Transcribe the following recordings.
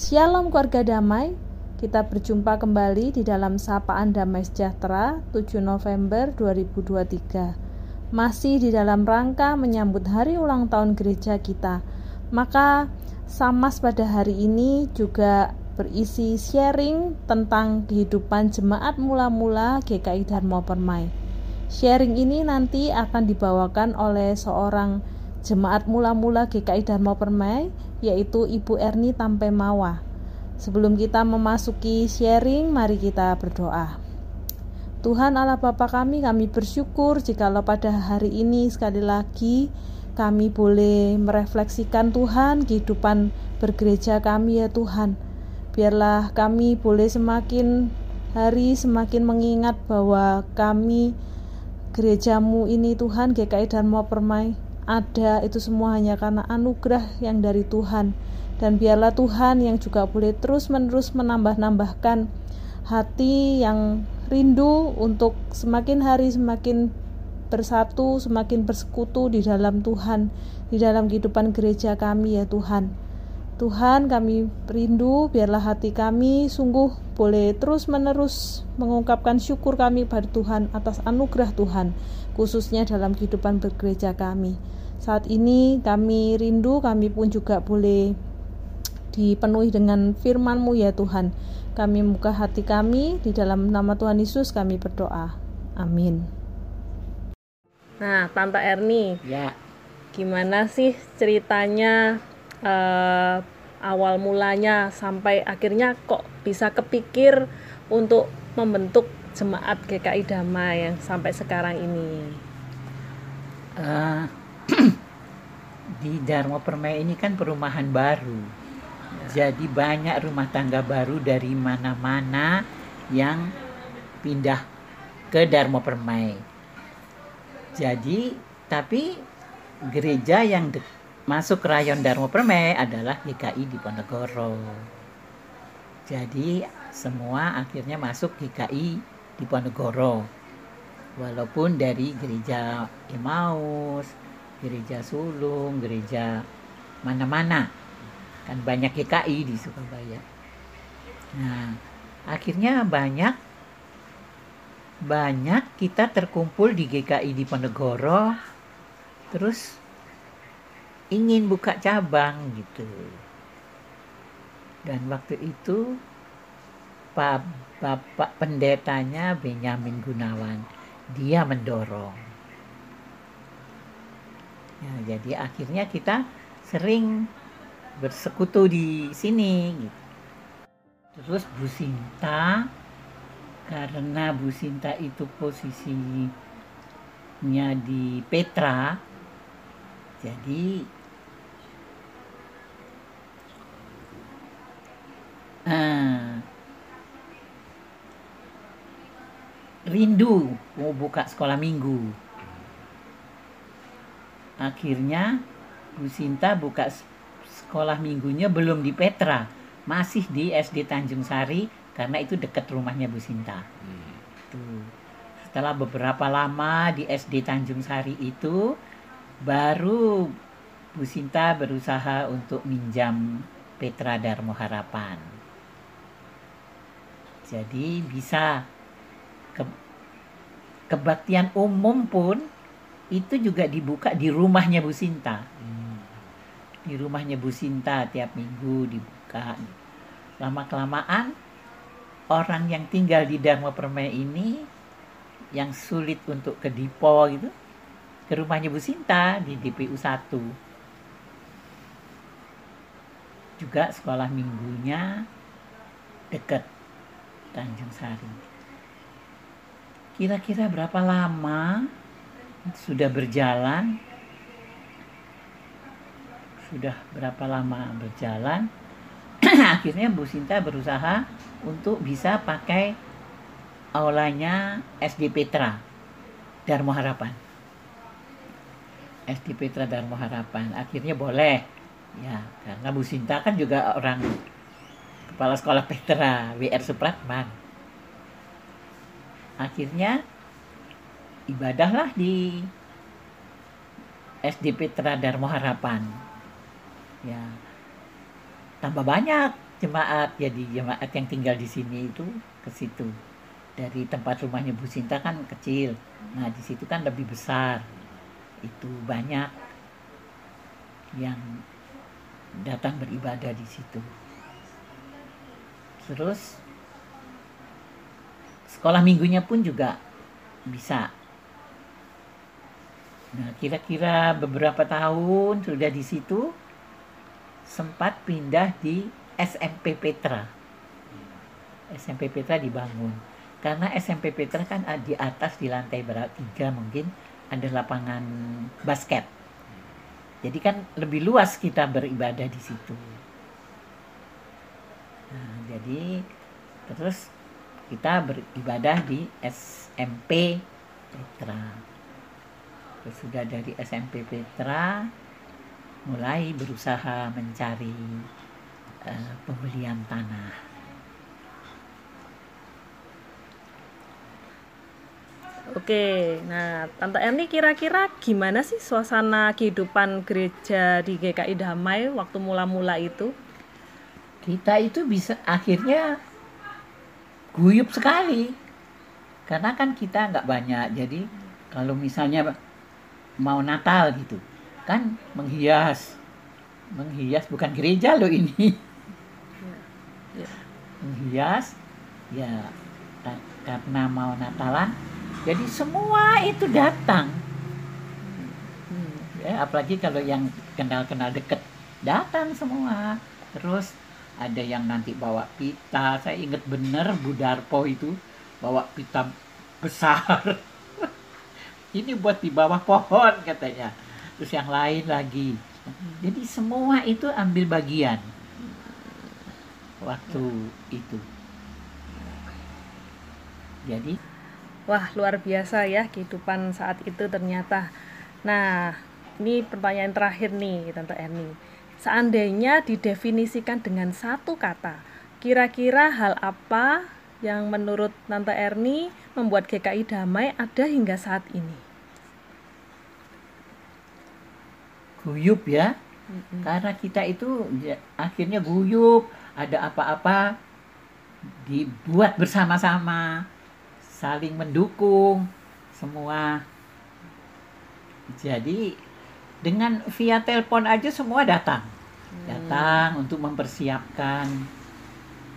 Shalom keluarga damai, kita berjumpa kembali di dalam Sapaan Damai Sejahtera 7 November 2023 Masih di dalam rangka menyambut hari ulang tahun gereja kita. Maka Samas pada hari ini juga berisi sharing tentang kehidupan jemaat mula-mula GKI Dharma Permai. Sharing ini nanti akan dibawakan oleh seorang Jemaat mula-mula GKI Dharma Permai yaitu Ibu Erni Tampemawa. Sebelum kita memasuki sharing, mari kita berdoa. Tuhan Allah Bapa kami, kami bersyukur jikalau pada hari ini sekali lagi kami boleh merefleksikan Tuhan kehidupan bergereja kami ya Tuhan. Biarlah kami boleh semakin hari semakin mengingat bahwa kami gerejamu ini Tuhan GKI Dharma Permai ada itu semua hanya karena anugerah yang dari Tuhan dan biarlah Tuhan yang juga boleh terus-menerus menambah-nambahkan hati yang rindu untuk semakin hari semakin bersatu, semakin bersekutu di dalam Tuhan, di dalam kehidupan gereja kami ya Tuhan. Tuhan kami rindu biarlah hati kami sungguh boleh terus-menerus mengungkapkan syukur kami pada Tuhan atas anugerah Tuhan khususnya dalam kehidupan bergereja kami. Saat ini kami rindu, kami pun juga boleh dipenuhi dengan firman-Mu ya Tuhan. Kami membuka hati kami di dalam nama Tuhan Yesus kami berdoa. Amin. Nah, Tante Erni. Ya. Gimana sih ceritanya uh, awal mulanya sampai akhirnya kok bisa kepikir untuk membentuk jemaat GKI Damai yang sampai sekarang ini? Uh, di Dharma Permai ini kan perumahan baru. Jadi banyak rumah tangga baru dari mana-mana yang pindah ke Dharma Permai. Jadi tapi gereja yang masuk rayon Dharma Permai adalah GKI di Ponegoro. Jadi semua akhirnya masuk GKI di Ponegoro. Walaupun dari gereja Emmaus, gereja sulung, gereja mana-mana. Kan banyak GKI di Surabaya. Nah, akhirnya banyak banyak kita terkumpul di GKI di Ponegoro terus ingin buka cabang gitu. Dan waktu itu Pak Bapak pendetanya Benyamin Gunawan dia mendorong Ya, jadi akhirnya kita sering bersekutu di sini. Gitu. Terus Bu Sinta, karena Bu Sinta itu posisinya di Petra, jadi uh, rindu mau buka sekolah minggu. Akhirnya Bu Sinta buka sekolah minggunya belum di Petra. Masih di SD Tanjung Sari karena itu dekat rumahnya Bu Sinta. Hmm. tuh. Setelah beberapa lama di SD Tanjung Sari itu baru Bu Sinta berusaha untuk minjam Petra Darmo Harapan jadi bisa ke, kebaktian umum pun itu juga dibuka di rumahnya Bu Sinta. Hmm. Di rumahnya Bu Sinta tiap minggu dibuka. Lama kelamaan orang yang tinggal di Dharma Permai ini yang sulit untuk ke Dipo gitu ke rumahnya Bu Sinta di DPU 1 juga sekolah minggunya dekat Tanjung Sari. Kira-kira berapa lama sudah berjalan? Sudah berapa lama berjalan? Akhirnya Bu Sinta berusaha untuk bisa pakai aulanya SD Petra Darmo Harapan. SD Petra Darmo Harapan. Akhirnya boleh. Ya karena Bu Sinta kan juga orang kepala sekolah Petra WR Supratman. Akhirnya ibadahlah di SDP Tradar Harapan. Ya. Tambah banyak jemaat. Jadi jemaat yang tinggal di sini itu ke situ. Dari tempat rumahnya Bu Sinta kan kecil. Nah di situ kan lebih besar. Itu banyak yang datang beribadah di situ terus sekolah minggunya pun juga bisa nah kira-kira beberapa tahun sudah di situ sempat pindah di SMP Petra. SMP Petra dibangun. Karena SMP Petra kan di atas di lantai berapa tiga mungkin ada lapangan basket. Jadi kan lebih luas kita beribadah di situ. Nah, jadi terus kita beribadah di SMP Petra. Terus sudah dari SMP Petra mulai berusaha mencari uh, pembelian tanah. Oke, nah Tante Erni kira-kira gimana sih suasana kehidupan gereja di GKI Damai waktu mula-mula itu? Kita itu bisa akhirnya guyup sekali, karena kan kita nggak banyak. Jadi kalau misalnya mau Natal gitu, kan menghias menghias bukan gereja loh ini ya. menghias ya karena mau Natalan jadi semua itu datang hmm. ya apalagi kalau yang kenal-kenal deket datang semua terus ada yang nanti bawa pita saya ingat bener Budarpo itu bawa pita besar ini buat di bawah pohon katanya terus yang lain lagi jadi semua itu ambil bagian waktu itu. Jadi wah luar biasa ya kehidupan saat itu ternyata. Nah, ini pertanyaan terakhir nih Tante Erni. Seandainya didefinisikan dengan satu kata, kira-kira hal apa yang menurut Tante Erni membuat GKI damai ada hingga saat ini? guyup ya mm-hmm. karena kita itu ya, akhirnya guyup ada apa-apa dibuat bersama-sama saling mendukung semua jadi dengan via telepon aja semua datang hmm. untuk mempersiapkan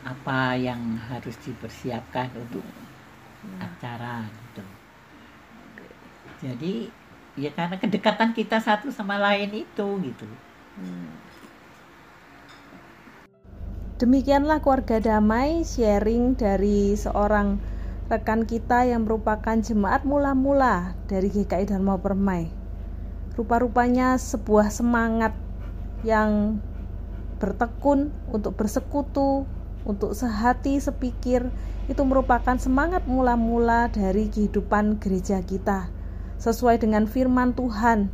apa yang harus dipersiapkan untuk hmm. acara gitu jadi ya karena kedekatan kita satu sama lain itu gitu hmm. demikianlah keluarga damai sharing dari seorang rekan kita yang merupakan jemaat mula-mula dari GKI Dharma Permai rupa-rupanya sebuah semangat yang bertekun untuk bersekutu untuk sehati sepikir itu merupakan semangat mula-mula dari kehidupan gereja kita. Sesuai dengan firman Tuhan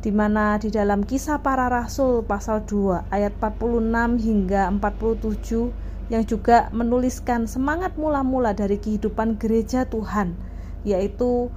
di mana di dalam kisah para rasul pasal 2 ayat 46 hingga 47 yang juga menuliskan semangat mula-mula dari kehidupan gereja Tuhan yaitu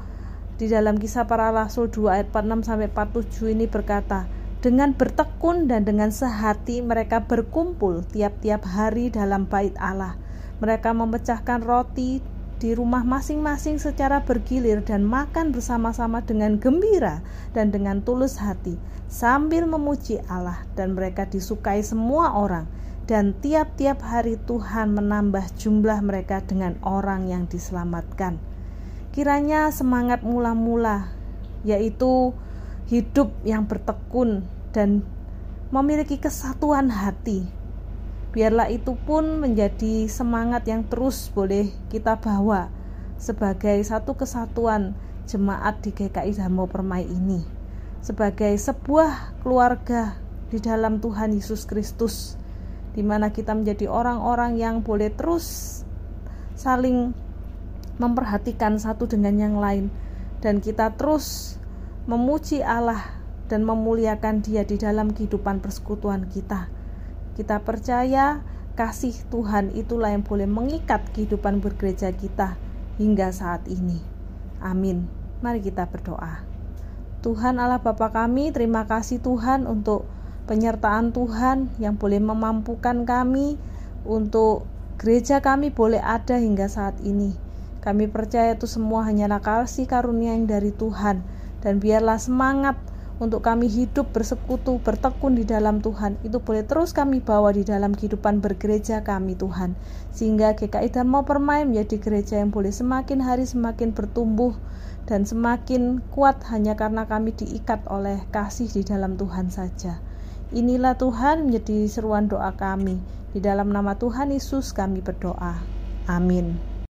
di dalam kisah para rasul 2 ayat 46 sampai 47 ini berkata dengan bertekun dan dengan sehati mereka berkumpul tiap-tiap hari dalam bait Allah mereka memecahkan roti di rumah masing-masing secara bergilir dan makan bersama-sama dengan gembira dan dengan tulus hati sambil memuji Allah dan mereka disukai semua orang dan tiap-tiap hari Tuhan menambah jumlah mereka dengan orang yang diselamatkan. Kiranya semangat mula-mula yaitu hidup yang bertekun dan memiliki kesatuan hati Biarlah itu pun menjadi semangat yang terus boleh kita bawa sebagai satu kesatuan jemaat di GKI Dharma Permai ini. Sebagai sebuah keluarga di dalam Tuhan Yesus Kristus di mana kita menjadi orang-orang yang boleh terus saling memperhatikan satu dengan yang lain dan kita terus memuji Allah dan memuliakan Dia di dalam kehidupan persekutuan kita. Kita percaya kasih Tuhan itulah yang boleh mengikat kehidupan bergereja kita hingga saat ini. Amin. Mari kita berdoa. Tuhan Allah Bapa kami, terima kasih Tuhan untuk penyertaan Tuhan yang boleh memampukan kami untuk gereja kami boleh ada hingga saat ini. Kami percaya itu semua hanyalah kasih karunia yang dari Tuhan dan biarlah semangat untuk kami hidup bersekutu, bertekun di dalam Tuhan. Itu boleh terus kami bawa di dalam kehidupan bergereja kami Tuhan. Sehingga GKI Dharma Permai menjadi gereja yang boleh semakin hari semakin bertumbuh dan semakin kuat hanya karena kami diikat oleh kasih di dalam Tuhan saja. Inilah Tuhan menjadi seruan doa kami. Di dalam nama Tuhan Yesus kami berdoa. Amin.